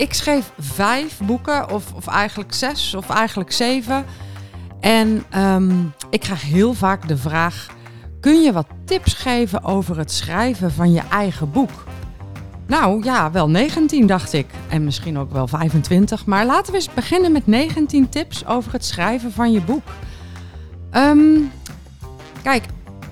Ik schreef vijf boeken, of, of eigenlijk zes, of eigenlijk zeven. En ehm, ik krijg heel vaak de vraag: kun je wat tips geven over het schrijven van je eigen boek? Nou ja, wel 19 dacht ik. En misschien ook wel 25. Maar laten we eens beginnen met 19 tips over het schrijven van je boek. Ehm, kijk,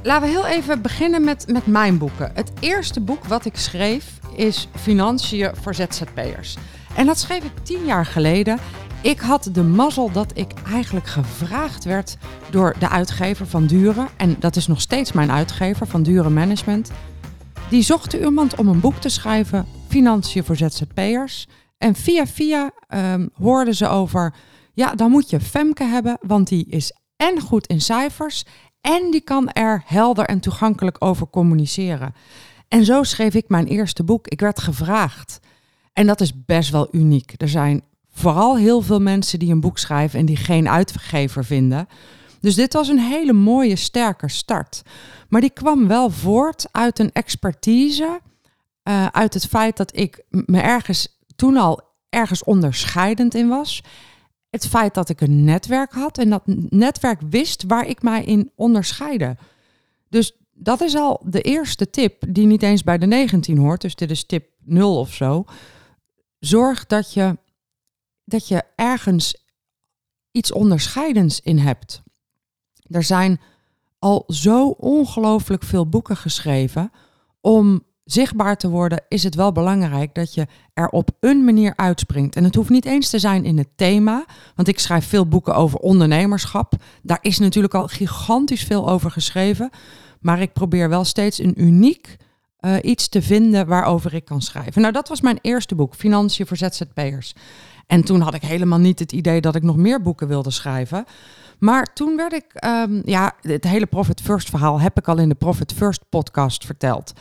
laten we heel even beginnen met, met mijn boeken. Het eerste boek wat ik schreef is Financiën voor ZZP'ers. En dat schreef ik tien jaar geleden. Ik had de mazzel dat ik eigenlijk gevraagd werd door de uitgever van Duren. En dat is nog steeds mijn uitgever van Duren Management. Die zocht iemand om een boek te schrijven, Financiën voor ZZP'ers. En via via um, hoorden ze over, ja, dan moet je Femke hebben, want die is en goed in cijfers en die kan er helder en toegankelijk over communiceren. En zo schreef ik mijn eerste boek. Ik werd gevraagd. En dat is best wel uniek. Er zijn vooral heel veel mensen die een boek schrijven en die geen uitgever vinden. Dus dit was een hele mooie, sterke start. Maar die kwam wel voort uit een expertise, uh, uit het feit dat ik me ergens toen al ergens onderscheidend in was. Het feit dat ik een netwerk had en dat netwerk wist waar ik mij in onderscheidde. Dus dat is al de eerste tip, die niet eens bij de 19 hoort. Dus dit is tip 0 of zo zorg dat je, dat je ergens iets onderscheidends in hebt. Er zijn al zo ongelooflijk veel boeken geschreven. Om zichtbaar te worden is het wel belangrijk dat je er op een manier uitspringt. En het hoeft niet eens te zijn in het thema, want ik schrijf veel boeken over ondernemerschap. Daar is natuurlijk al gigantisch veel over geschreven. Maar ik probeer wel steeds een uniek uh, iets te vinden waarover ik kan schrijven. Nou, dat was mijn eerste boek, Financiën voor ZZP'ers. En toen had ik helemaal niet het idee dat ik nog meer boeken wilde schrijven. Maar toen werd ik, um, ja, het hele Profit First verhaal heb ik al in de Profit First podcast verteld.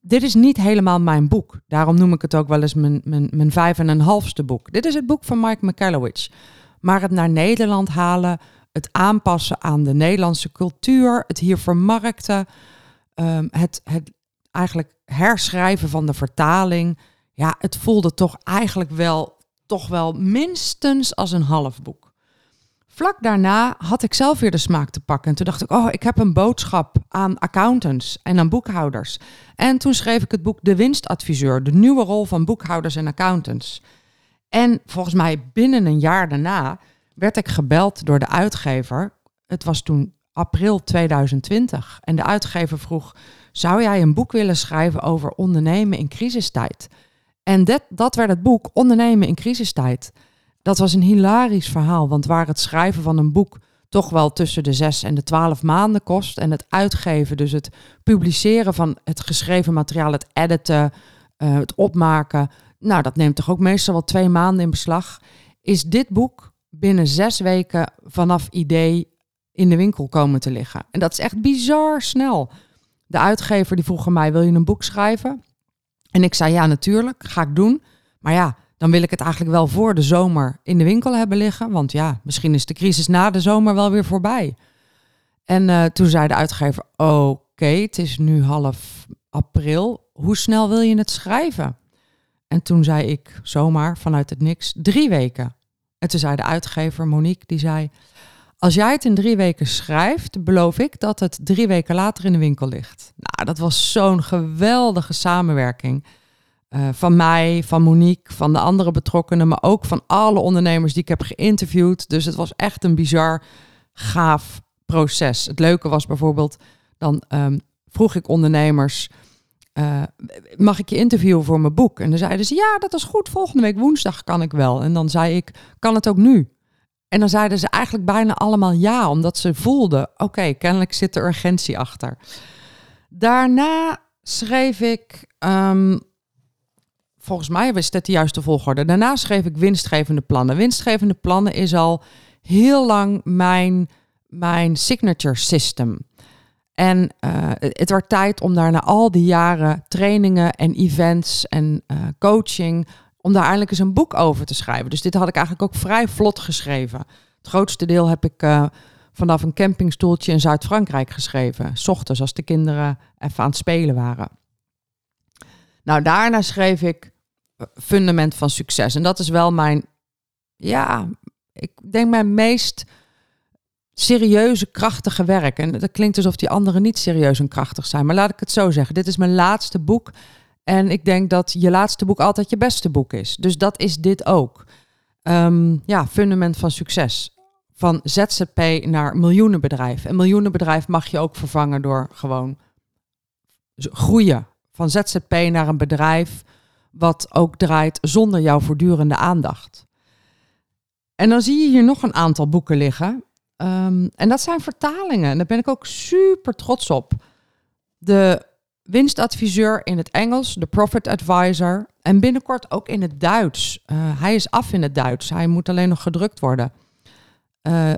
Dit is niet helemaal mijn boek. Daarom noem ik het ook wel eens mijn, mijn, mijn vijf en een halfste boek. Dit is het boek van Mike McCallowich. Maar het naar Nederland halen, het aanpassen aan de Nederlandse cultuur, het hier vermarkten, um, het, het eigenlijk herschrijven van de vertaling. Ja, het voelde toch eigenlijk wel, toch wel minstens als een half boek. Vlak daarna had ik zelf weer de smaak te pakken. En toen dacht ik, oh, ik heb een boodschap aan accountants en aan boekhouders. En toen schreef ik het boek De Winstadviseur, de nieuwe rol van boekhouders en accountants. En volgens mij binnen een jaar daarna werd ik gebeld door de uitgever. Het was toen april 2020. En de uitgever vroeg: zou jij een boek willen schrijven over ondernemen in crisistijd? En dat, dat werd het boek Ondernemen in crisistijd. Dat was een hilarisch verhaal, want waar het schrijven van een boek toch wel tussen de zes en de twaalf maanden kost. En het uitgeven, dus het publiceren van het geschreven materiaal, het editen, uh, het opmaken. Nou, dat neemt toch ook meestal wel twee maanden in beslag. Is dit boek binnen zes weken vanaf idee in de winkel komen te liggen. En dat is echt bizar snel. De uitgever die vroeg aan mij, wil je een boek schrijven? En ik zei, ja natuurlijk, ga ik doen. Maar ja, dan wil ik het eigenlijk wel voor de zomer in de winkel hebben liggen. Want ja, misschien is de crisis na de zomer wel weer voorbij. En uh, toen zei de uitgever, oké, het is nu half april. Hoe snel wil je het schrijven? En toen zei ik zomaar vanuit het niks, drie weken. En toen zei de uitgever, Monique, die zei... Als jij het in drie weken schrijft, beloof ik dat het drie weken later in de winkel ligt. Nou, dat was zo'n geweldige samenwerking. Uh, van mij, van Monique, van de andere betrokkenen, maar ook van alle ondernemers die ik heb geïnterviewd. Dus het was echt een bizar gaaf proces. Het leuke was bijvoorbeeld, dan um, vroeg ik ondernemers, uh, mag ik je interviewen voor mijn boek? En dan zeiden ze, ja, dat is goed, volgende week woensdag kan ik wel. En dan zei ik, kan het ook nu? En dan zeiden ze eigenlijk bijna allemaal ja, omdat ze voelden: oké, kennelijk zit er urgentie achter. Daarna schreef ik um, volgens mij was dat de juiste volgorde. Daarna schreef ik winstgevende plannen. Winstgevende plannen is al heel lang mijn, mijn signature system. En uh, het werd tijd om daar na al die jaren trainingen en events en uh, coaching, om daar eindelijk eens een boek over te schrijven. Dus dit had ik eigenlijk ook vrij vlot geschreven. Het grootste deel heb ik uh, vanaf een campingstoeltje in Zuid-Frankrijk geschreven. S ochtends als de kinderen even aan het spelen waren. Nou, daarna schreef ik Fundament van Succes. En dat is wel mijn, ja, ik denk mijn meest serieuze, krachtige werk. En dat klinkt alsof die anderen niet serieus en krachtig zijn. Maar laat ik het zo zeggen. Dit is mijn laatste boek. En ik denk dat je laatste boek altijd je beste boek is. Dus dat is dit ook. Um, ja, fundament van succes. Van ZZP naar miljoenenbedrijf. En miljoenenbedrijf mag je ook vervangen door gewoon groeien. Van ZZP naar een bedrijf wat ook draait zonder jouw voortdurende aandacht. En dan zie je hier nog een aantal boeken liggen. Um, en dat zijn vertalingen. En daar ben ik ook super trots op. De winstadviseur in het Engels, de Profit Advisor. En binnenkort ook in het Duits. Uh, hij is af in het Duits. Hij moet alleen nog gedrukt worden. Uh,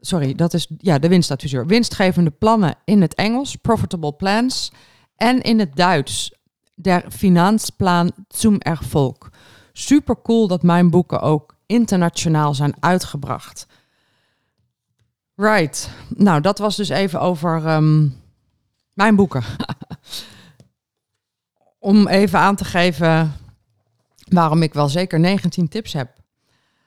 sorry, dat is ja, de winstadviseur. Winstgevende plannen in het Engels, Profitable Plans. En in het Duits, der Finanzplan zum Erfolg. Super cool dat mijn boeken ook internationaal zijn uitgebracht. Right. Nou, dat was dus even over um, mijn boeken. Om even aan te geven waarom ik wel zeker 19 tips heb.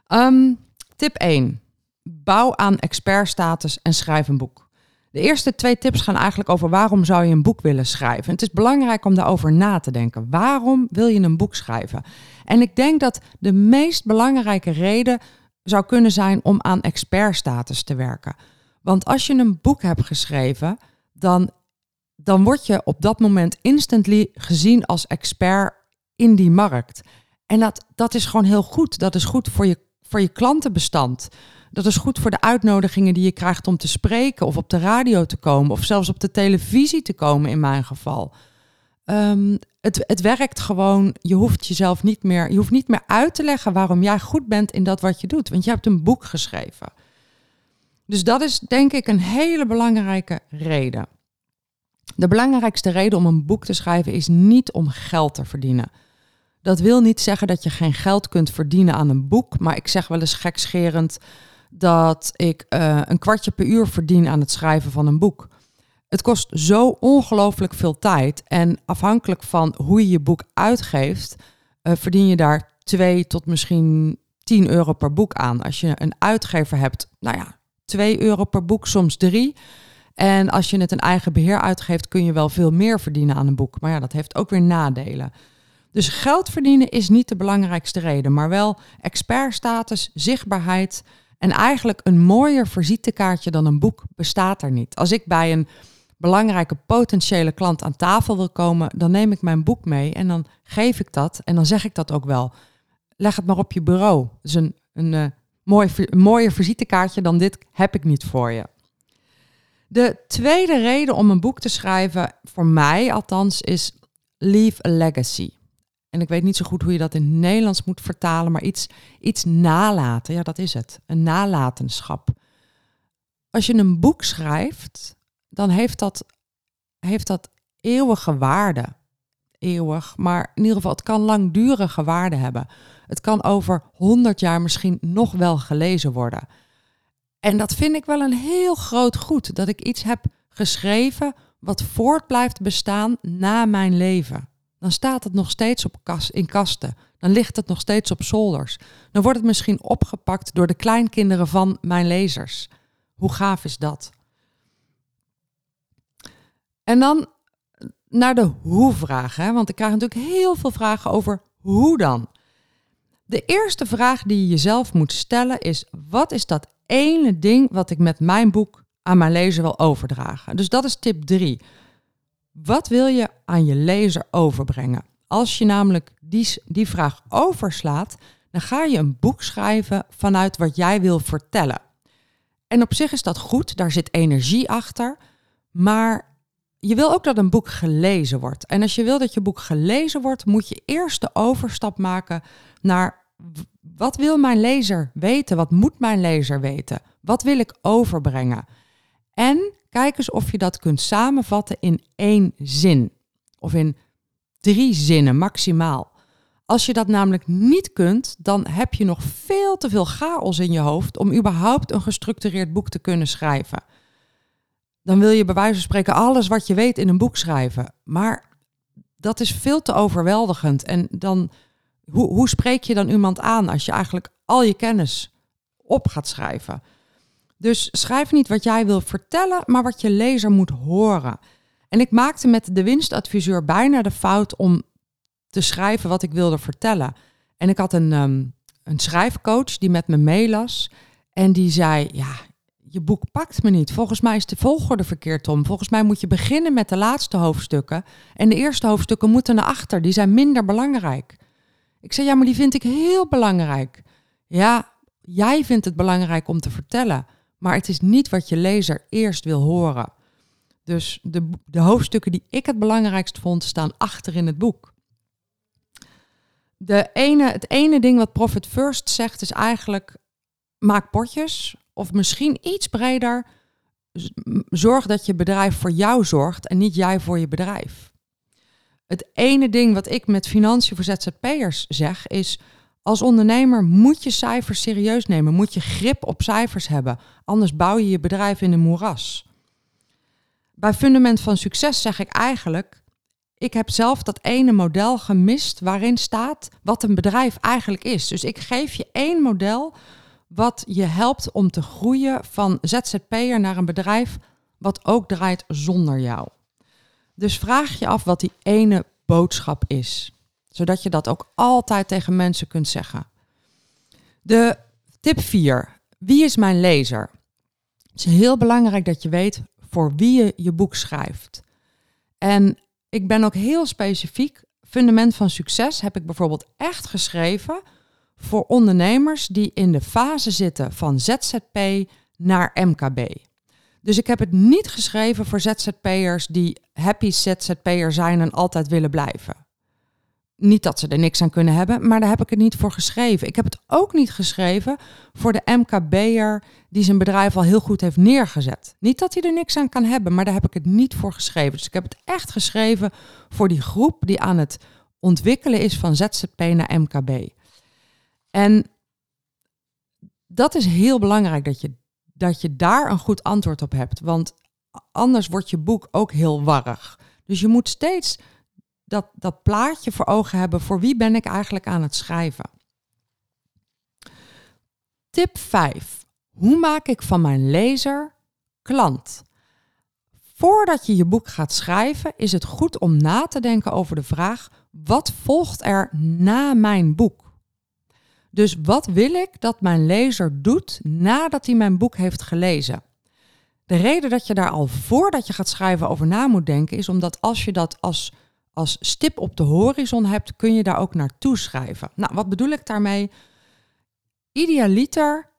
Um, tip 1. Bouw aan expertstatus en schrijf een boek. De eerste twee tips gaan eigenlijk over waarom zou je een boek willen schrijven. Het is belangrijk om daarover na te denken. Waarom wil je een boek schrijven? En ik denk dat de meest belangrijke reden zou kunnen zijn om aan expertstatus te werken. Want als je een boek hebt geschreven, dan, dan word je op dat moment instantly gezien als expert in die markt. En dat, dat is gewoon heel goed. Dat is goed voor je, voor je klantenbestand. Dat is goed voor de uitnodigingen die je krijgt om te spreken of op de radio te komen of zelfs op de televisie te komen in mijn geval. Um, het, het werkt gewoon. Je hoeft jezelf niet meer, je hoeft niet meer uit te leggen waarom jij goed bent in dat wat je doet. Want je hebt een boek geschreven. Dus dat is denk ik een hele belangrijke reden. De belangrijkste reden om een boek te schrijven is niet om geld te verdienen. Dat wil niet zeggen dat je geen geld kunt verdienen aan een boek, maar ik zeg wel eens gekscherend dat ik uh, een kwartje per uur verdien aan het schrijven van een boek. Het kost zo ongelooflijk veel tijd en afhankelijk van hoe je je boek uitgeeft, uh, verdien je daar 2 tot misschien 10 euro per boek aan. Als je een uitgever hebt, nou ja, 2 euro per boek, soms 3. En als je het een eigen beheer uitgeeft, kun je wel veel meer verdienen aan een boek. Maar ja, dat heeft ook weer nadelen. Dus geld verdienen is niet de belangrijkste reden, maar wel expertstatus, zichtbaarheid en eigenlijk een mooier visitekaartje dan een boek bestaat er niet. Als ik bij een belangrijke potentiële klant aan tafel wil komen, dan neem ik mijn boek mee en dan geef ik dat en dan zeg ik dat ook wel. Leg het maar op je bureau. Dus een, een, mooi, een mooier visitekaartje dan dit heb ik niet voor je. De tweede reden om een boek te schrijven, voor mij althans, is Leave a Legacy. En ik weet niet zo goed hoe je dat in het Nederlands moet vertalen, maar iets, iets nalaten. Ja, dat is het. Een nalatenschap. Als je een boek schrijft, dan heeft dat, heeft dat eeuwige waarde. Eeuwig, maar in ieder geval, het kan langdurige waarde hebben. Het kan over honderd jaar misschien nog wel gelezen worden. En dat vind ik wel een heel groot goed, dat ik iets heb geschreven wat voort blijft bestaan na mijn leven. Dan staat het nog steeds op in kasten. Dan ligt het nog steeds op zolders. Dan wordt het misschien opgepakt door de kleinkinderen van mijn lezers. Hoe gaaf is dat? En dan naar de hoe-vragen. Want ik krijg natuurlijk heel veel vragen over hoe dan. De eerste vraag die je jezelf moet stellen is: wat is dat ene ding wat ik met mijn boek aan mijn lezer wil overdragen? Dus dat is tip 3. Wat wil je aan je lezer overbrengen? Als je namelijk die, die vraag overslaat, dan ga je een boek schrijven vanuit wat jij wil vertellen. En op zich is dat goed, daar zit energie achter. Maar je wil ook dat een boek gelezen wordt. En als je wil dat je boek gelezen wordt, moet je eerst de overstap maken naar wat wil mijn lezer weten? Wat moet mijn lezer weten? Wat wil ik overbrengen? En kijk eens of je dat kunt samenvatten in één zin of in drie zinnen maximaal. Als je dat namelijk niet kunt, dan heb je nog veel te veel chaos in je hoofd om überhaupt een gestructureerd boek te kunnen schrijven. Dan wil je bij wijze van spreken alles wat je weet in een boek schrijven. Maar dat is veel te overweldigend. En dan, hoe, hoe spreek je dan iemand aan als je eigenlijk al je kennis op gaat schrijven? Dus schrijf niet wat jij wil vertellen, maar wat je lezer moet horen. En ik maakte met de winstadviseur bijna de fout om te schrijven wat ik wilde vertellen. En ik had een, ehm, een schrijfcoach die met me meelas. En die zei: Ja, je boek pakt me niet. Volgens mij is de volgorde verkeerd om. Volgens mij moet je beginnen met de laatste hoofdstukken. En de eerste hoofdstukken moeten naar achter. Die zijn minder belangrijk. Ik zei: Ja, maar die vind ik heel belangrijk. Ja, jij vindt het belangrijk om te vertellen. Maar het is niet wat je lezer eerst wil horen. Dus de, de hoofdstukken die ik het belangrijkst vond, staan achter in het boek. De ene, het ene ding wat Profit First zegt is eigenlijk maak potjes of misschien iets breder zorg dat je bedrijf voor jou zorgt en niet jij voor je bedrijf. Het ene ding wat ik met financiën voor ZZP'ers zeg is als ondernemer moet je cijfers serieus nemen, moet je grip op cijfers hebben, anders bouw je je bedrijf in een moeras. Bij Fundament van Succes zeg ik eigenlijk, ik heb zelf dat ene model gemist waarin staat wat een bedrijf eigenlijk is. Dus ik geef je één model wat je helpt om te groeien van ZZP'er naar een bedrijf wat ook draait zonder jou. Dus vraag je af wat die ene boodschap is, zodat je dat ook altijd tegen mensen kunt zeggen. De tip 4. Wie is mijn lezer? Het is heel belangrijk dat je weet voor wie je je boek schrijft. En ik ben ook heel specifiek. Fundament van succes heb ik bijvoorbeeld echt geschreven voor ondernemers die in de fase zitten van ZZP naar MKB. Dus ik heb het niet geschreven voor ZZP'ers die happy ZZP'er zijn en altijd willen blijven. Niet dat ze er niks aan kunnen hebben, maar daar heb ik het niet voor geschreven. Ik heb het ook niet geschreven voor de MKB'er die zijn bedrijf al heel goed heeft neergezet. Niet dat hij er niks aan kan hebben, maar daar heb ik het niet voor geschreven. Dus ik heb het echt geschreven voor die groep die aan het ontwikkelen is van ZZP naar MKB. En dat is heel belangrijk dat je, dat je daar een goed antwoord op hebt, want anders wordt je boek ook heel warrig. Dus je moet steeds dat, dat plaatje voor ogen hebben voor wie ben ik eigenlijk aan het schrijven. Tip 5. Hoe maak ik van mijn lezer klant? Voordat je je boek gaat schrijven, is het goed om na te denken over de vraag: wat volgt er na mijn boek? Dus wat wil ik dat mijn lezer doet nadat hij mijn boek heeft gelezen? De reden dat je daar al voordat je gaat schrijven over na moet denken, is omdat als je dat als als stip op de horizon hebt, kun je daar ook naartoe schrijven. Nou, wat bedoel ik daarmee? Idealiter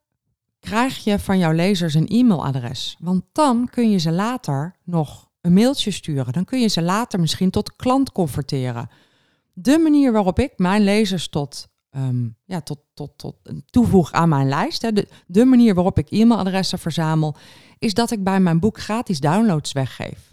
krijg je van jouw lezers een e-mailadres. Want dan kun je ze later nog een mailtje sturen. Dan kun je ze later misschien tot klant converteren. De manier waarop ik mijn lezers tot, um, ja, tot, tot, tot toevoeg aan mijn lijst, hè, de, de manier waarop ik e-mailadressen verzamel, is dat ik bij mijn boek gratis downloads weggeef.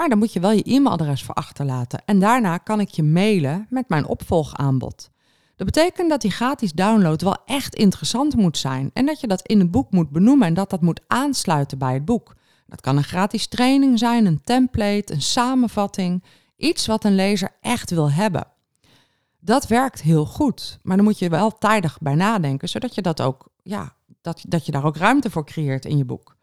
Maar dan moet je wel je e-mailadres voor achterlaten. En daarna kan ik je mailen met mijn opvolgaanbod. Dat betekent dat die gratis download wel echt interessant moet zijn. En dat je dat in het boek moet benoemen en dat dat moet aansluiten bij het boek. Dat kan een gratis training zijn, een template, een samenvatting. Iets wat een lezer echt wil hebben. Dat werkt heel goed. Maar dan moet je wel tijdig bij nadenken, zodat je dat ook, ja, dat, dat je daar ook ruimte voor creëert in je boek.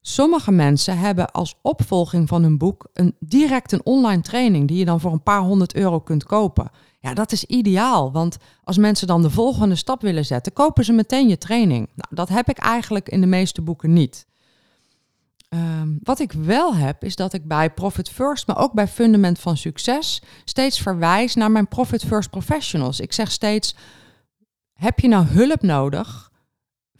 Sommige mensen hebben als opvolging van hun boek een, direct een online training die je dan voor een paar honderd euro kunt kopen. Ja, dat is ideaal, want als mensen dan de volgende stap willen zetten, kopen ze meteen je training. Nou, dat heb ik eigenlijk in de meeste boeken niet. Ehm, wat ik wel heb, is dat ik bij Profit First, maar ook bij Fundament van Succes, steeds verwijs naar mijn Profit First Professionals. Ik zeg steeds: heb je nou hulp nodig?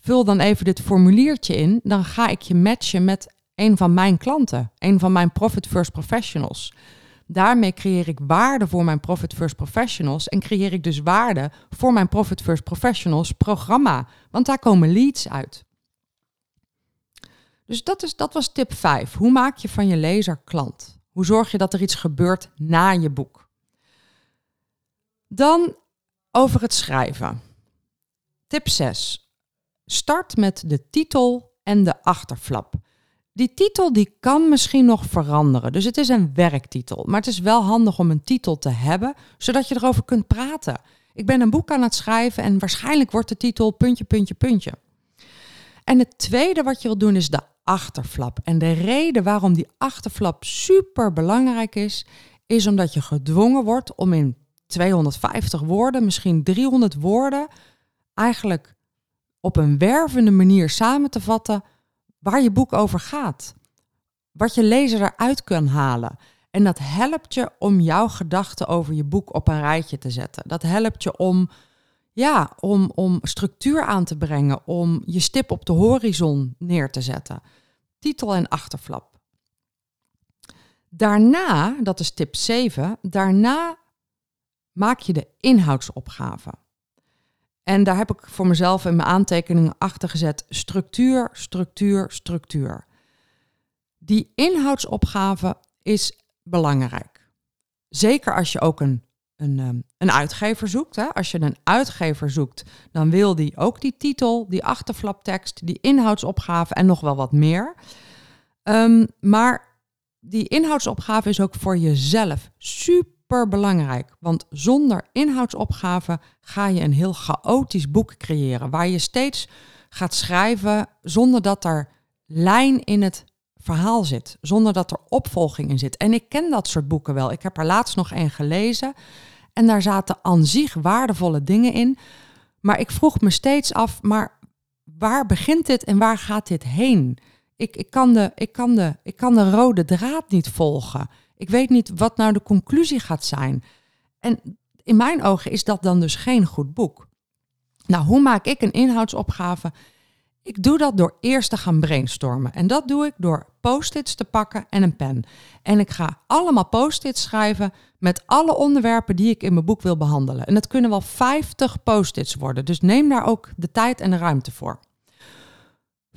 Vul dan even dit formuliertje in. Dan ga ik je matchen met een van mijn klanten, een van mijn Profit First Professionals. Daarmee creëer ik waarde voor mijn Profit First Professionals en creëer ik dus waarde voor mijn Profit First Professionals programma, want daar komen leads uit. Dus dat, is, dat was tip 5. Hoe maak je van je lezer klant? Hoe zorg je dat er iets gebeurt na je boek? Dan over het schrijven. Tip 6. Start met de titel en de achterflap. Die titel die kan misschien nog veranderen. Dus het is een werktitel. Maar het is wel handig om een titel te hebben, zodat je erover kunt praten. Ik ben een boek aan het schrijven en waarschijnlijk wordt de titel puntje, puntje, puntje. En het tweede wat je wil doen is de achterflap. En de reden waarom die achterflap super belangrijk is, is omdat je gedwongen wordt om in 250 woorden, misschien 300 woorden, eigenlijk op een wervende manier samen te vatten waar je boek over gaat. Wat je lezer eruit kan halen. En dat helpt je om jouw gedachten over je boek op een rijtje te zetten. Dat helpt je om, ja, om, om structuur aan te brengen, om je stip op de horizon neer te zetten. Titel en achterflap. Daarna, dat is tip 7, daarna maak je de inhoudsopgave. En daar heb ik voor mezelf in mijn aantekeningen achter gezet: structuur, structuur, structuur. Die inhoudsopgave is belangrijk. Zeker als je ook een, een, ehm, een uitgever zoekt. Hè. Als je een uitgever zoekt, dan wil die ook die titel, die achterflaptekst, die inhoudsopgave en nog wel wat meer. Um, maar die inhoudsopgave is ook voor jezelf super super belangrijk. Want zonder inhoudsopgave ga je een heel chaotisch boek creëren. Waar je steeds gaat schrijven zonder dat er lijn in het verhaal zit. Zonder dat er opvolging in zit. En ik ken dat soort boeken wel. Ik heb er laatst nog een gelezen. En daar zaten aan zich waardevolle dingen in. Maar ik vroeg me steeds af, maar waar begint dit en waar gaat dit heen? Ik, ik, kan, de, ik, kan, de, ik kan de rode draad niet volgen. Ik weet niet wat nou de conclusie gaat zijn. En in mijn ogen is dat dan dus geen goed boek. Nou, hoe maak ik een inhoudsopgave? Ik doe dat door eerst te gaan brainstormen. En dat doe ik door post-its te pakken en een pen. En ik ga allemaal post-its schrijven met alle onderwerpen die ik in mijn boek wil behandelen. En dat kunnen wel 50 post-its worden. Dus neem daar ook de tijd en de ruimte voor.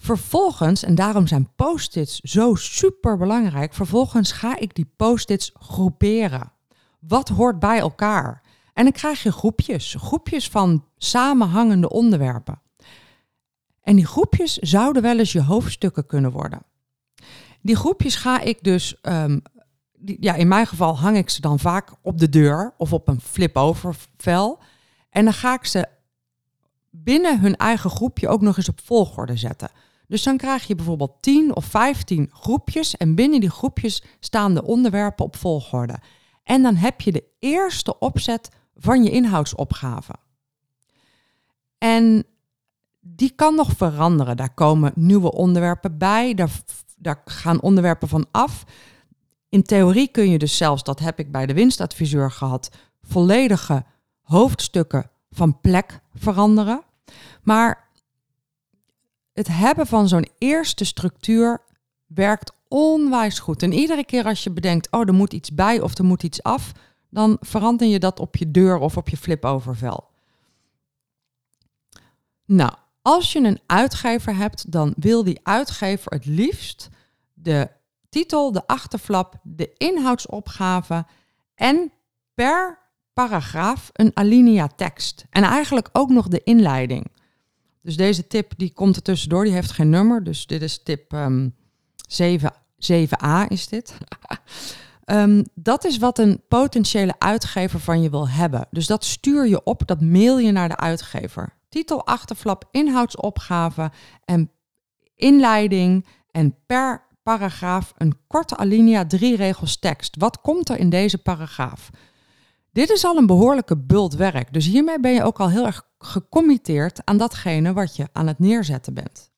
Vervolgens, en daarom zijn post-its zo super belangrijk, vervolgens ga ik die post-its groeperen. Wat hoort bij elkaar? En dan krijg je groepjes, groepjes van samenhangende onderwerpen. En die groepjes zouden wel eens je hoofdstukken kunnen worden. Die groepjes ga ik dus, um, ja, in mijn geval hang ik ze dan vaak op de deur of op een flip-over vel. En dan ga ik ze binnen hun eigen groepje ook nog eens op volgorde zetten. Dus dan krijg je bijvoorbeeld 10 of 15 groepjes en binnen die groepjes staan de onderwerpen op volgorde. En dan heb je de eerste opzet van je inhoudsopgave. En die kan nog veranderen. Daar komen nieuwe onderwerpen bij, daar, daar gaan onderwerpen van af. In theorie kun je dus zelfs, dat heb ik bij de winstadviseur gehad, volledige hoofdstukken van plek veranderen. Maar het hebben van zo'n eerste structuur werkt onwijs goed. En iedere keer als je bedenkt, oh, er moet iets bij of er moet iets af, dan verander je dat op je deur of op je flip-overvel. Nou, als je een uitgever hebt, dan wil die uitgever het liefst de titel, de achterflap, de inhoudsopgave en per paragraaf een alinea tekst. En eigenlijk ook nog de inleiding. Dus deze tip die komt er tussendoor, die heeft geen nummer. Dus dit is tip um, 7, 7a is dit. um, dat is wat een potentiële uitgever van je wil hebben. Dus dat stuur je op, dat mail je naar de uitgever. Titel, achterflap, inhoudsopgave en inleiding en per paragraaf een korte alinea, drie regels tekst. Wat komt er in deze paragraaf? Dit is al een behoorlijke bult werk. Dus hiermee ben je ook al heel erg gecommitteerd aan datgene wat je aan het neerzetten bent.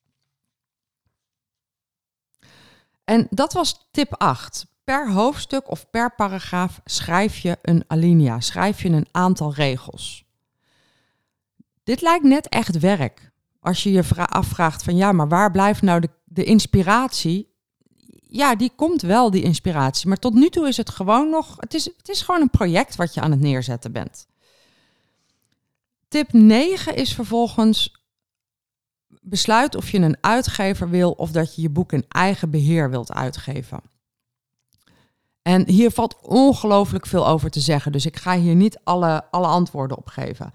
En dat was tip 8. Per hoofdstuk of per paragraaf schrijf je een alinea, schrijf je een aantal regels. Dit lijkt net echt werk. Als je je afvraagt van ja, maar waar blijft nou de, de inspiratie? ja, die komt wel, die inspiratie. Maar tot nu toe is het gewoon nog, het is, het is gewoon een project wat je aan het neerzetten bent. Tip 9 is vervolgens besluit of je een uitgever wil of dat je je boek in eigen beheer wilt uitgeven. En hier valt ongelooflijk veel over te zeggen, dus ik ga hier niet alle, alle antwoorden op geven.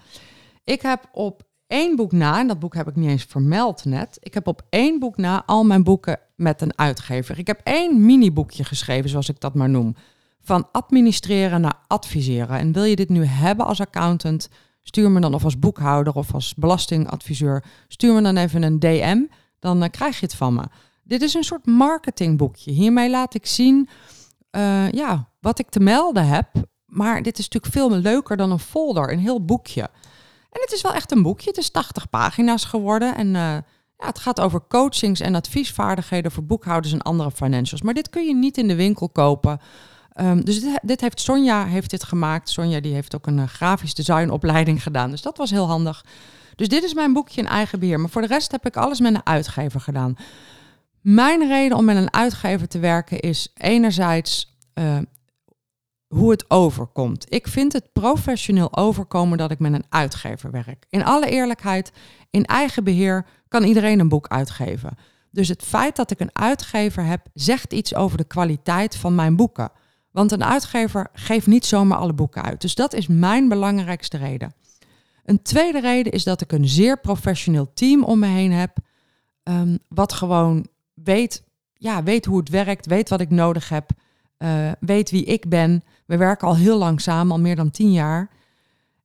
Ik heb op één boek na, en dat boek heb ik niet eens vermeld net, ik heb op één boek na al mijn boeken met een uitgever. Ik heb één mini-boekje geschreven, zoals ik dat maar noem. Van administreren naar adviseren. En wil je dit nu hebben als accountant, stuur me dan of als boekhouder of als belastingadviseur, stuur me dan even een DM, dan uh, krijg je het van me. Dit is een soort marketingboekje. Hiermee laat ik zien uh, ja, wat ik te melden heb. Maar dit is natuurlijk veel leuker dan een folder, een heel boekje. En het is wel echt een boekje. Het is 80 pagina's geworden. En uh, ja, het gaat over coachings en adviesvaardigheden voor boekhouders en andere financials. Maar dit kun je niet in de winkel kopen. Um, dus dit, dit, heeft Sonja heeft dit gemaakt. Sonja die heeft ook een uh, grafisch designopleiding gedaan. Dus dat was heel handig. Dus dit is mijn boekje in eigen beheer. Maar voor de rest heb ik alles met een uitgever gedaan. Mijn reden om met een uitgever te werken is enerzijds uh, hoe het overkomt. Ik vind het professioneel overkomen dat ik met een uitgever werk. In alle eerlijkheid, in eigen beheer kan iedereen een boek uitgeven. Dus het feit dat ik een uitgever heb, zegt iets over de kwaliteit van mijn boeken. Want een uitgever geeft niet zomaar alle boeken uit. Dus dat is mijn belangrijkste reden. Een tweede reden is dat ik een zeer professioneel team om me heen heb. Um, wat gewoon weet, ja, weet hoe het werkt, weet wat ik nodig heb, uh, weet wie ik ben. We werken al heel lang samen, al meer dan tien jaar.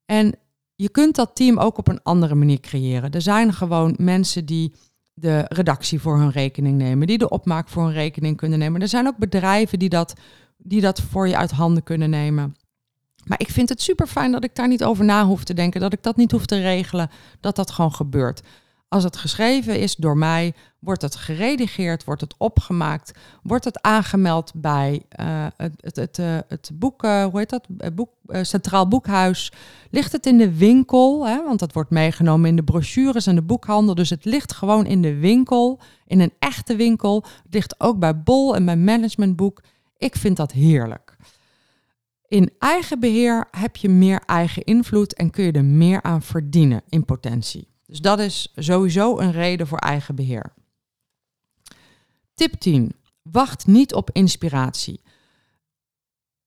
En je kunt dat team ook op een andere manier creëren. Er zijn gewoon mensen die de redactie voor hun rekening nemen, die de opmaak voor hun rekening kunnen nemen. Er zijn ook bedrijven die dat, die dat voor je uit handen kunnen nemen. Maar ik vind het super fijn dat ik daar niet over na hoef te denken, dat ik dat niet hoef te regelen, dat dat gewoon gebeurt. Als het geschreven is door mij, wordt het geredigeerd, wordt het opgemaakt, wordt het aangemeld bij uh, het, het, het, uh, het boek, uh, hoe heet dat? Boek, Centraal Boekhuis. Ligt het in de winkel, hè? want dat wordt meegenomen in de brochures en de boekhandel. Dus het ligt gewoon in de winkel, in een echte winkel. Het ligt ook bij Bol en bij Managementboek. Ik vind dat heerlijk. In eigen beheer heb je meer eigen invloed en kun je er meer aan verdienen in potentie. Dus dat is sowieso een reden voor eigen beheer. Tip 10. Wacht niet op inspiratie.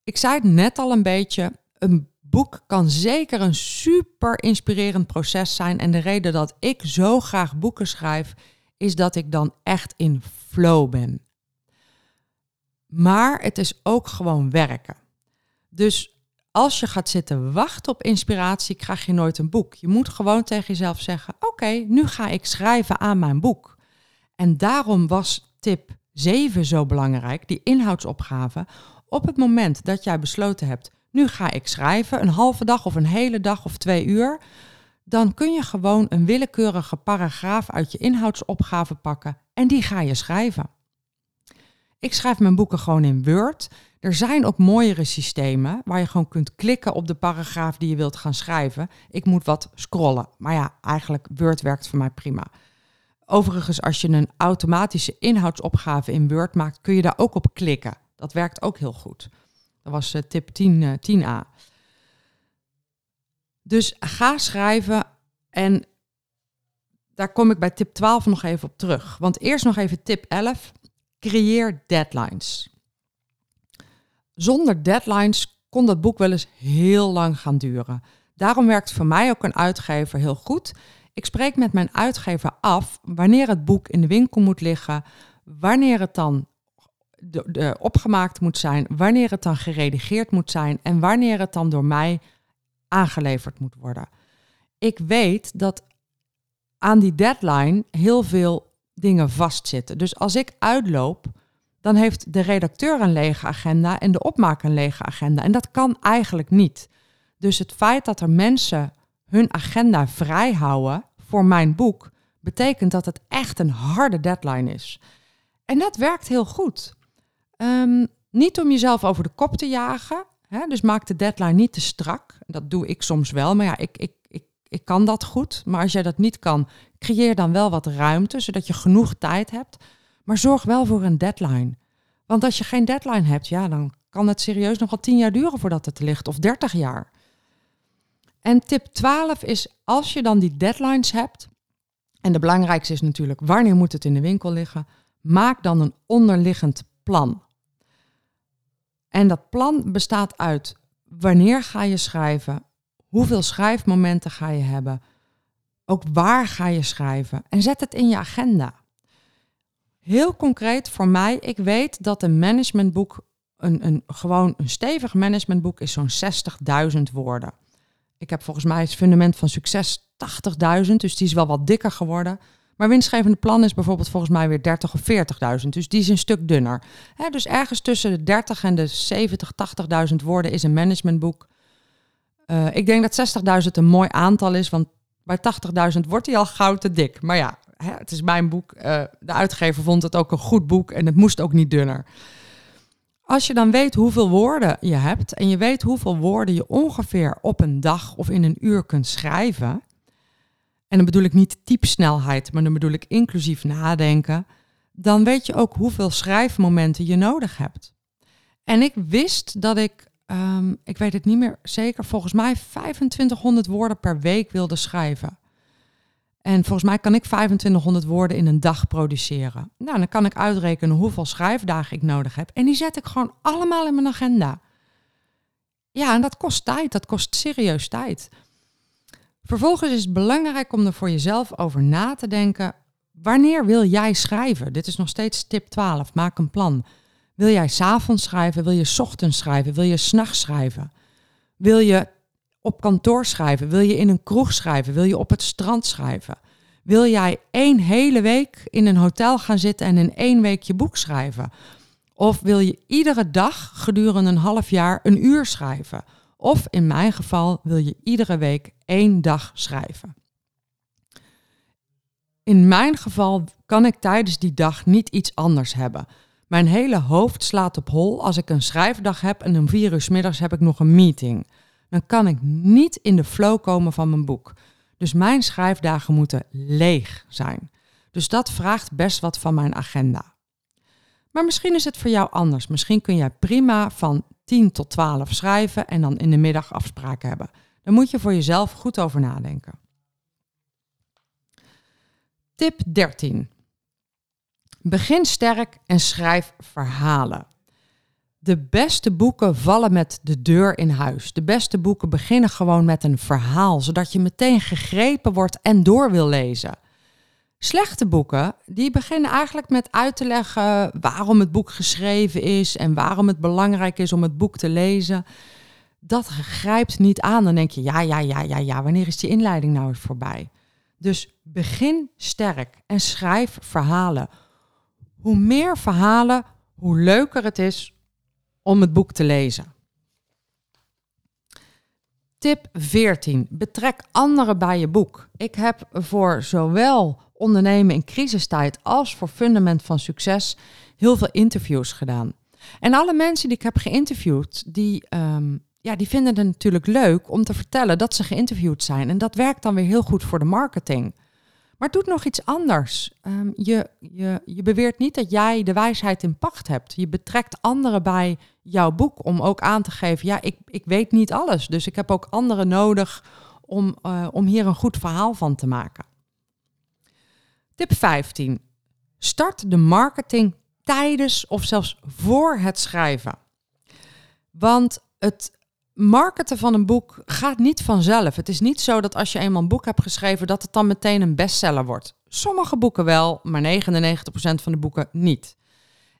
Ik zei het net al een beetje. Een boek kan zeker een super inspirerend proces zijn. En de reden dat ik zo graag boeken schrijf, is dat ik dan echt in flow ben. Maar het is ook gewoon werken. Dus als je gaat zitten wachten op inspiratie, krijg je nooit een boek. Je moet gewoon tegen jezelf zeggen: Oké, nu ga ik schrijven aan mijn boek. En daarom was tip 7 zo belangrijk, die inhoudsopgave. Op het moment dat jij besloten hebt: Nu ga ik schrijven, een halve dag of een hele dag of twee uur. Dan kun je gewoon een willekeurige paragraaf uit je inhoudsopgave pakken en die ga je schrijven. Ik schrijf mijn boeken gewoon in Word. Er zijn ook mooiere systemen waar je gewoon kunt klikken op de paragraaf die je wilt gaan schrijven. Ik moet wat scrollen. Maar ja, eigenlijk Word werkt voor mij prima. Overigens, als je een automatische inhoudsopgave in Word maakt, kun je daar ook op klikken. Dat werkt ook heel goed. Dat was uh, tip 10, uh, 10a. Dus ga schrijven en daar kom ik bij tip 12 nog even op terug. Want eerst nog even tip 11. Creëer deadlines. Zonder deadlines kon dat boek wel eens heel lang gaan duren. Daarom werkt voor mij ook een uitgever heel goed. Ik spreek met mijn uitgever af wanneer het boek in de winkel moet liggen, wanneer het dan de, opgemaakt moet zijn, wanneer het dan geredigeerd moet zijn en wanneer het dan door mij aangeleverd moet worden. Ik weet dat aan die deadline heel veel dingen vastzitten. Dus als ik uitloop, dan heeft de redacteur een lege agenda en de opmaak een lege agenda. En dat kan eigenlijk niet. Dus het feit dat er mensen hun agenda vrij houden voor mijn boek, betekent dat het echt een harde deadline is. En dat werkt heel goed. Um, niet om jezelf over de kop te jagen. Hè? Dus maak de deadline niet te strak. Dat doe ik soms wel, maar ja, ik, ik, ik, ik kan dat goed. Maar als jij dat niet kan, creëer dan wel wat ruimte, zodat je genoeg tijd hebt. Maar zorg wel voor een deadline. Want als je geen deadline hebt, ja, dan kan het serieus nog wel 10 jaar duren voordat het ligt, of 30 jaar. En tip 12 is, als je dan die deadlines hebt, en de belangrijkste is natuurlijk, wanneer moet het in de winkel liggen? Maak dan een onderliggend plan. En dat plan bestaat uit wanneer ga je schrijven, hoeveel schrijfmomenten ga je hebben, ook waar ga je schrijven en zet het in je agenda. Heel concreet voor mij, ik weet dat een managementboek, een, een, gewoon een stevig managementboek is zo'n 60.000 woorden. Ik heb volgens mij het fundament van succes 80.000, dus die is wel wat dikker geworden. Maar winstgevende plan is bijvoorbeeld volgens mij weer 30 of 40.000. Dus die is een stuk dunner. dus ergens tussen de 30 en de 70, 80.000 woorden is een managementboek. Uh, ik denk dat 60.000 een mooi aantal is, want bij 80.000 wordt hij al gauw te dik. Maar ja, het is mijn boek. Uh, de uitgever vond het ook een goed boek en het moest ook niet dunner. Als je dan weet hoeveel woorden je hebt en je weet hoeveel woorden je ongeveer op een dag of in een uur kunt schrijven, en dan bedoel ik niet typsnelheid, maar dan bedoel ik inclusief nadenken, dan weet je ook hoeveel schrijfmomenten je nodig hebt. En ik wist dat ik, um, ik weet het niet meer zeker, volgens mij 2500 woorden per week wilde schrijven. En volgens mij kan ik 2500 woorden in een dag produceren. Nou, dan kan ik uitrekenen hoeveel schrijfdagen ik nodig heb. En die zet ik gewoon allemaal in mijn agenda. Ja, en dat kost tijd. Dat kost serieus tijd. Vervolgens is het belangrijk om er voor jezelf over na te denken. Wanneer wil jij schrijven? Dit is nog steeds tip 12. Maak een plan. Wil jij s'avonds schrijven? Wil je ochtends schrijven? Wil je s'nachts schrijven? Wil je op kantoor schrijven? Wil je in een kroeg schrijven? Wil je op het strand schrijven? Wil jij één hele week in een hotel gaan zitten en in één week je boek schrijven? Of wil je iedere dag gedurende een half jaar een uur schrijven? Of in mijn geval wil je iedere week één dag schrijven. In mijn geval kan ik tijdens die dag niet iets anders hebben. Mijn hele hoofd slaat op hol als ik een schrijfdag heb en om vier uur middags heb ik nog een meeting. Dan kan ik niet in de flow komen van mijn boek. Dus mijn schrijfdagen moeten leeg zijn. Dus dat vraagt best wat van mijn agenda. Maar misschien is het voor jou anders. Misschien kun jij prima van 10 tot 12 schrijven en dan in de middag afspraken hebben. Daar moet je voor jezelf goed over nadenken. Tip 13. Begin sterk en schrijf verhalen. De beste boeken vallen met de deur in huis. De beste boeken beginnen gewoon met een verhaal, zodat je meteen gegrepen wordt en door wil lezen. Slechte boeken, die beginnen eigenlijk met uit te leggen waarom het boek geschreven is en waarom het belangrijk is om het boek te lezen. Dat grijpt niet aan. Dan denk je, ja, ja, ja, ja, ja, wanneer is die inleiding nou voorbij? Dus begin sterk en schrijf verhalen. Hoe meer verhalen, hoe leuker het is om het boek te lezen. Tip 14. Betrek anderen bij je boek. Ik heb voor zowel ondernemen in crisistijd als voor fundament van succes heel veel interviews gedaan. En alle mensen die ik heb geïnterviewd, die, ehm, ja, die vinden het natuurlijk leuk om te vertellen dat ze geïnterviewd zijn. En dat werkt dan weer heel goed voor de marketing. Maar het doet nog iets anders. Ehm, je, je, je beweert niet dat jij de wijsheid in pacht hebt. Je betrekt anderen bij jouw boek om ook aan te geven, ja, ik, ik weet niet alles. Dus ik heb ook anderen nodig om, uh, om hier een goed verhaal van te maken. Tip 15. Start de marketing tijdens of zelfs voor het schrijven. Want het marketen van een boek gaat niet vanzelf. Het is niet zo dat als je eenmaal een boek hebt geschreven, dat het dan meteen een bestseller wordt. Sommige boeken wel, maar 99% van de boeken niet.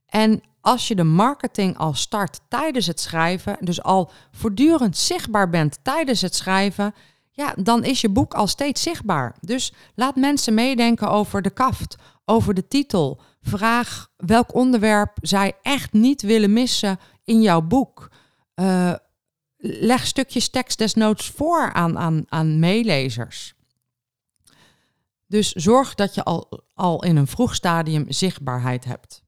En als je de marketing al start tijdens het schrijven, dus al voortdurend zichtbaar bent tijdens het schrijven, ja, dan is je boek al steeds zichtbaar. Dus laat mensen meedenken over de kaft, over de titel. Vraag welk onderwerp zij echt niet willen missen in jouw boek. Uh, leg stukjes tekst desnoods voor aan, aan, aan meelezers. Dus zorg dat je al, al in een vroeg stadium zichtbaarheid hebt.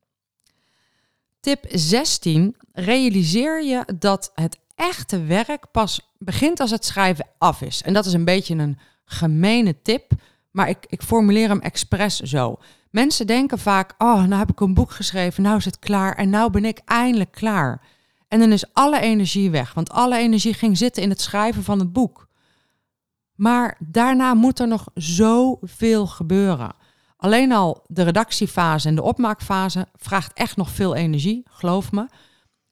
Tip 16. Realiseer je dat het echte werk pas begint als het schrijven af is. En dat is een beetje een gemene tip Maar ik, ik formuleer hem expres zo. Mensen denken vaak, oh, nou heb ik een boek geschreven, nou is het klaar en nou ben ik eindelijk klaar. En dan is alle energie weg, want alle energie ging zitten in het schrijven van het boek. Maar daarna moet er nog zoveel gebeuren. Alleen al de redactiefase en de opmaakfase vraagt echt nog veel energie, geloof me.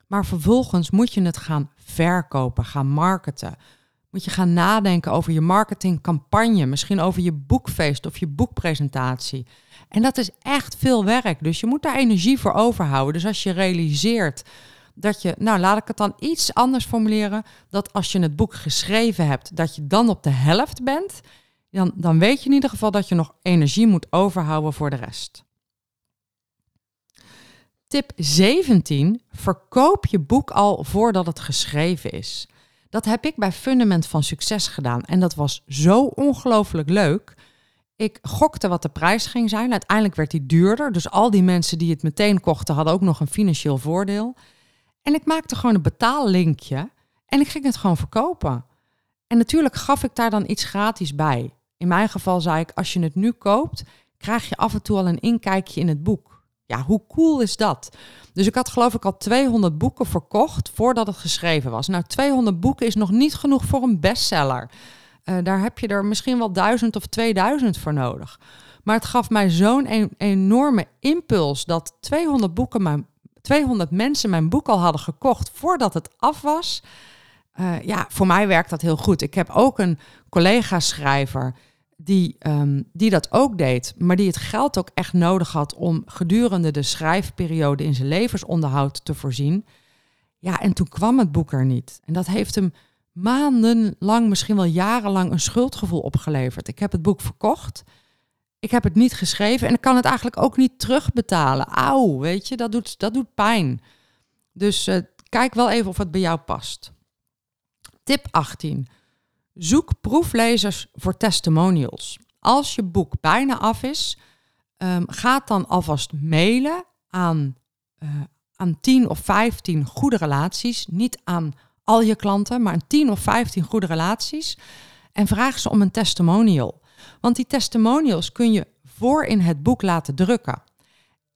Maar vervolgens moet je het gaan verkopen, gaan marketen. Moet je gaan nadenken over je marketingcampagne, misschien over je boekfeest of je boekpresentatie. En dat is echt veel werk, dus je moet daar energie voor overhouden. Dus als je realiseert dat je, nou laat ik het dan iets anders formuleren, dat als je het boek geschreven hebt, dat je dan op de helft bent, dan, dan weet je in ieder geval dat je nog energie moet overhouden voor de rest. Tip 17. Verkoop je boek al voordat het geschreven is. Dat heb ik bij Fundament van Succes gedaan en dat was zo ongelooflijk leuk. Ik gokte wat de prijs ging zijn. Uiteindelijk werd die duurder. Dus al die mensen die het meteen kochten hadden ook nog een financieel voordeel. En ik maakte gewoon een betaallinkje en ik ging het gewoon verkopen. En natuurlijk gaf ik daar dan iets gratis bij. In mijn geval zei ik, als je het nu koopt, krijg je af en toe al een inkijkje in het boek. Ja, hoe cool is dat? Dus ik had geloof ik al 200 boeken verkocht voordat het geschreven was. Nou, 200 boeken is nog niet genoeg voor een bestseller. Uh, daar heb je er misschien wel 1000 of 2000 voor nodig. Maar het gaf mij zo'n enorme impuls dat 200 boeken mijn 200 mensen mijn boek al hadden gekocht voordat het af was. Uh, ja, voor mij werkt dat heel goed. Ik heb ook een collega-schrijver die, um, die dat ook deed, maar die het geld ook echt nodig had om gedurende de schrijfperiode in zijn levensonderhoud te voorzien. Ja, en toen kwam het boek er niet. En dat heeft hem maandenlang, misschien wel jarenlang, een schuldgevoel opgeleverd. Ik heb het boek verkocht. Ik heb het niet geschreven en ik kan het eigenlijk ook niet terugbetalen. Auw, weet je, dat doet, dat doet pijn. Dus uh, kijk wel even of het bij jou past. Tip 18. Zoek proeflezers voor testimonials. Als je boek bijna af is, um, ga dan alvast mailen aan, uh, aan 10 of 15 goede relaties. Niet aan al je klanten, maar aan 10 of 15 goede relaties. En vraag ze om een testimonial. Want die testimonials kun je voor in het boek laten drukken.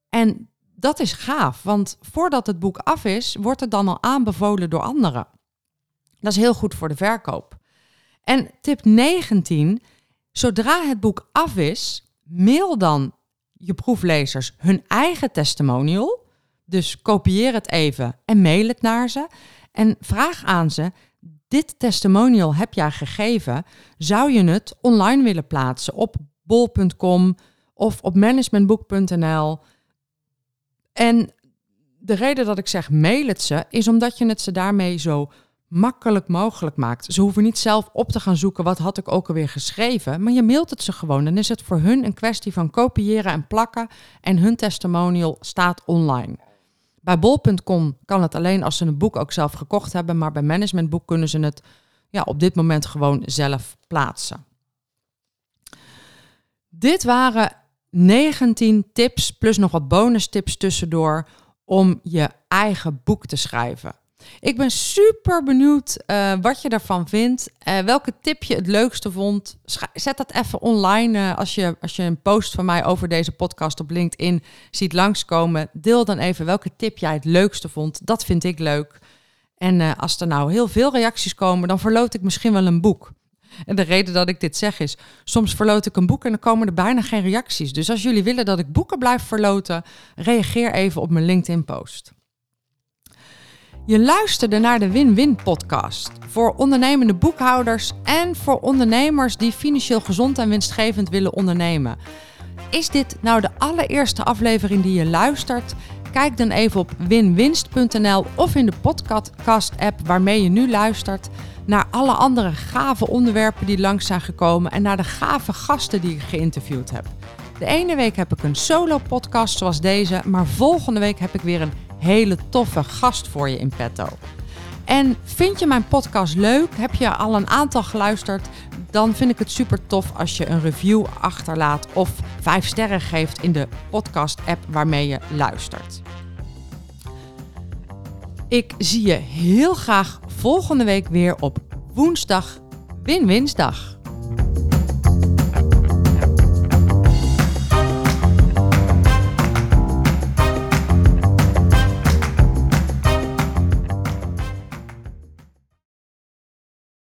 En dat is gaaf, want voordat het boek af is, wordt het dan al aanbevolen door anderen. Dat is heel goed voor de verkoop. En tip 19, zodra het boek af is, mail dan je proeflezers hun eigen testimonial. Dus kopieer het even en mail het naar ze. En vraag aan ze: dit testimonial heb jij gegeven. Zou je het online willen plaatsen op bol.com of op managementboek.nl? En de reden dat ik zeg mail het ze, is omdat je het ze daarmee zo makkelijk mogelijk maakt. Ze hoeven niet zelf op te gaan zoeken wat had ik ook alweer geschreven, maar je mailt het ze gewoon. Dan is het voor hun een kwestie van kopiëren en plakken en hun testimonial staat online. Bij bol.com kan het alleen als ze een boek ook zelf gekocht hebben, maar bij managementboek kunnen ze het ja, op dit moment gewoon zelf plaatsen. Dit waren 19 tips plus nog wat bonus tips tussendoor om je eigen boek te schrijven. Ik ben super benieuwd uh, wat je daarvan vindt. Uh, welke tip je het leukste vond. Zet dat even online uh, als, je, als je een post van mij over deze podcast op LinkedIn ziet langskomen. Deel dan even welke tip jij het leukste vond. Dat vind ik leuk. En als er nou heel veel reacties komen, dan verloot ik misschien wel een boek. En de reden dat ik dit zeg is, soms verloot ik een boek en dan komen er bijna geen reacties. Dus als jullie willen dat ik boeken blijf verloten, reageer even op mijn LinkedIn-post. Je luisterde naar de Win-Win podcast voor ondernemende boekhouders en voor ondernemers die financieel gezond en winstgevend willen ondernemen. Is dit nou de allereerste aflevering die je luistert? Kijk dan even op winwinst.nl of in de podcast-app waarmee je nu luistert naar alle andere gave onderwerpen die langs zijn gekomen en naar de gave gasten die ik geïnterviewd heb. De ene week heb ik een solo-podcast zoals deze, maar volgende week heb ik weer een hele toffe gast voor je in petto. En vind je mijn podcast leuk? Heb je al een aantal geluisterd? Dan vind ik het super tof als je een review achterlaat of vijf sterren geeft in de podcast-app waarmee je luistert. Ik zie je heel graag volgende week weer op woensdag Win-Winsdag.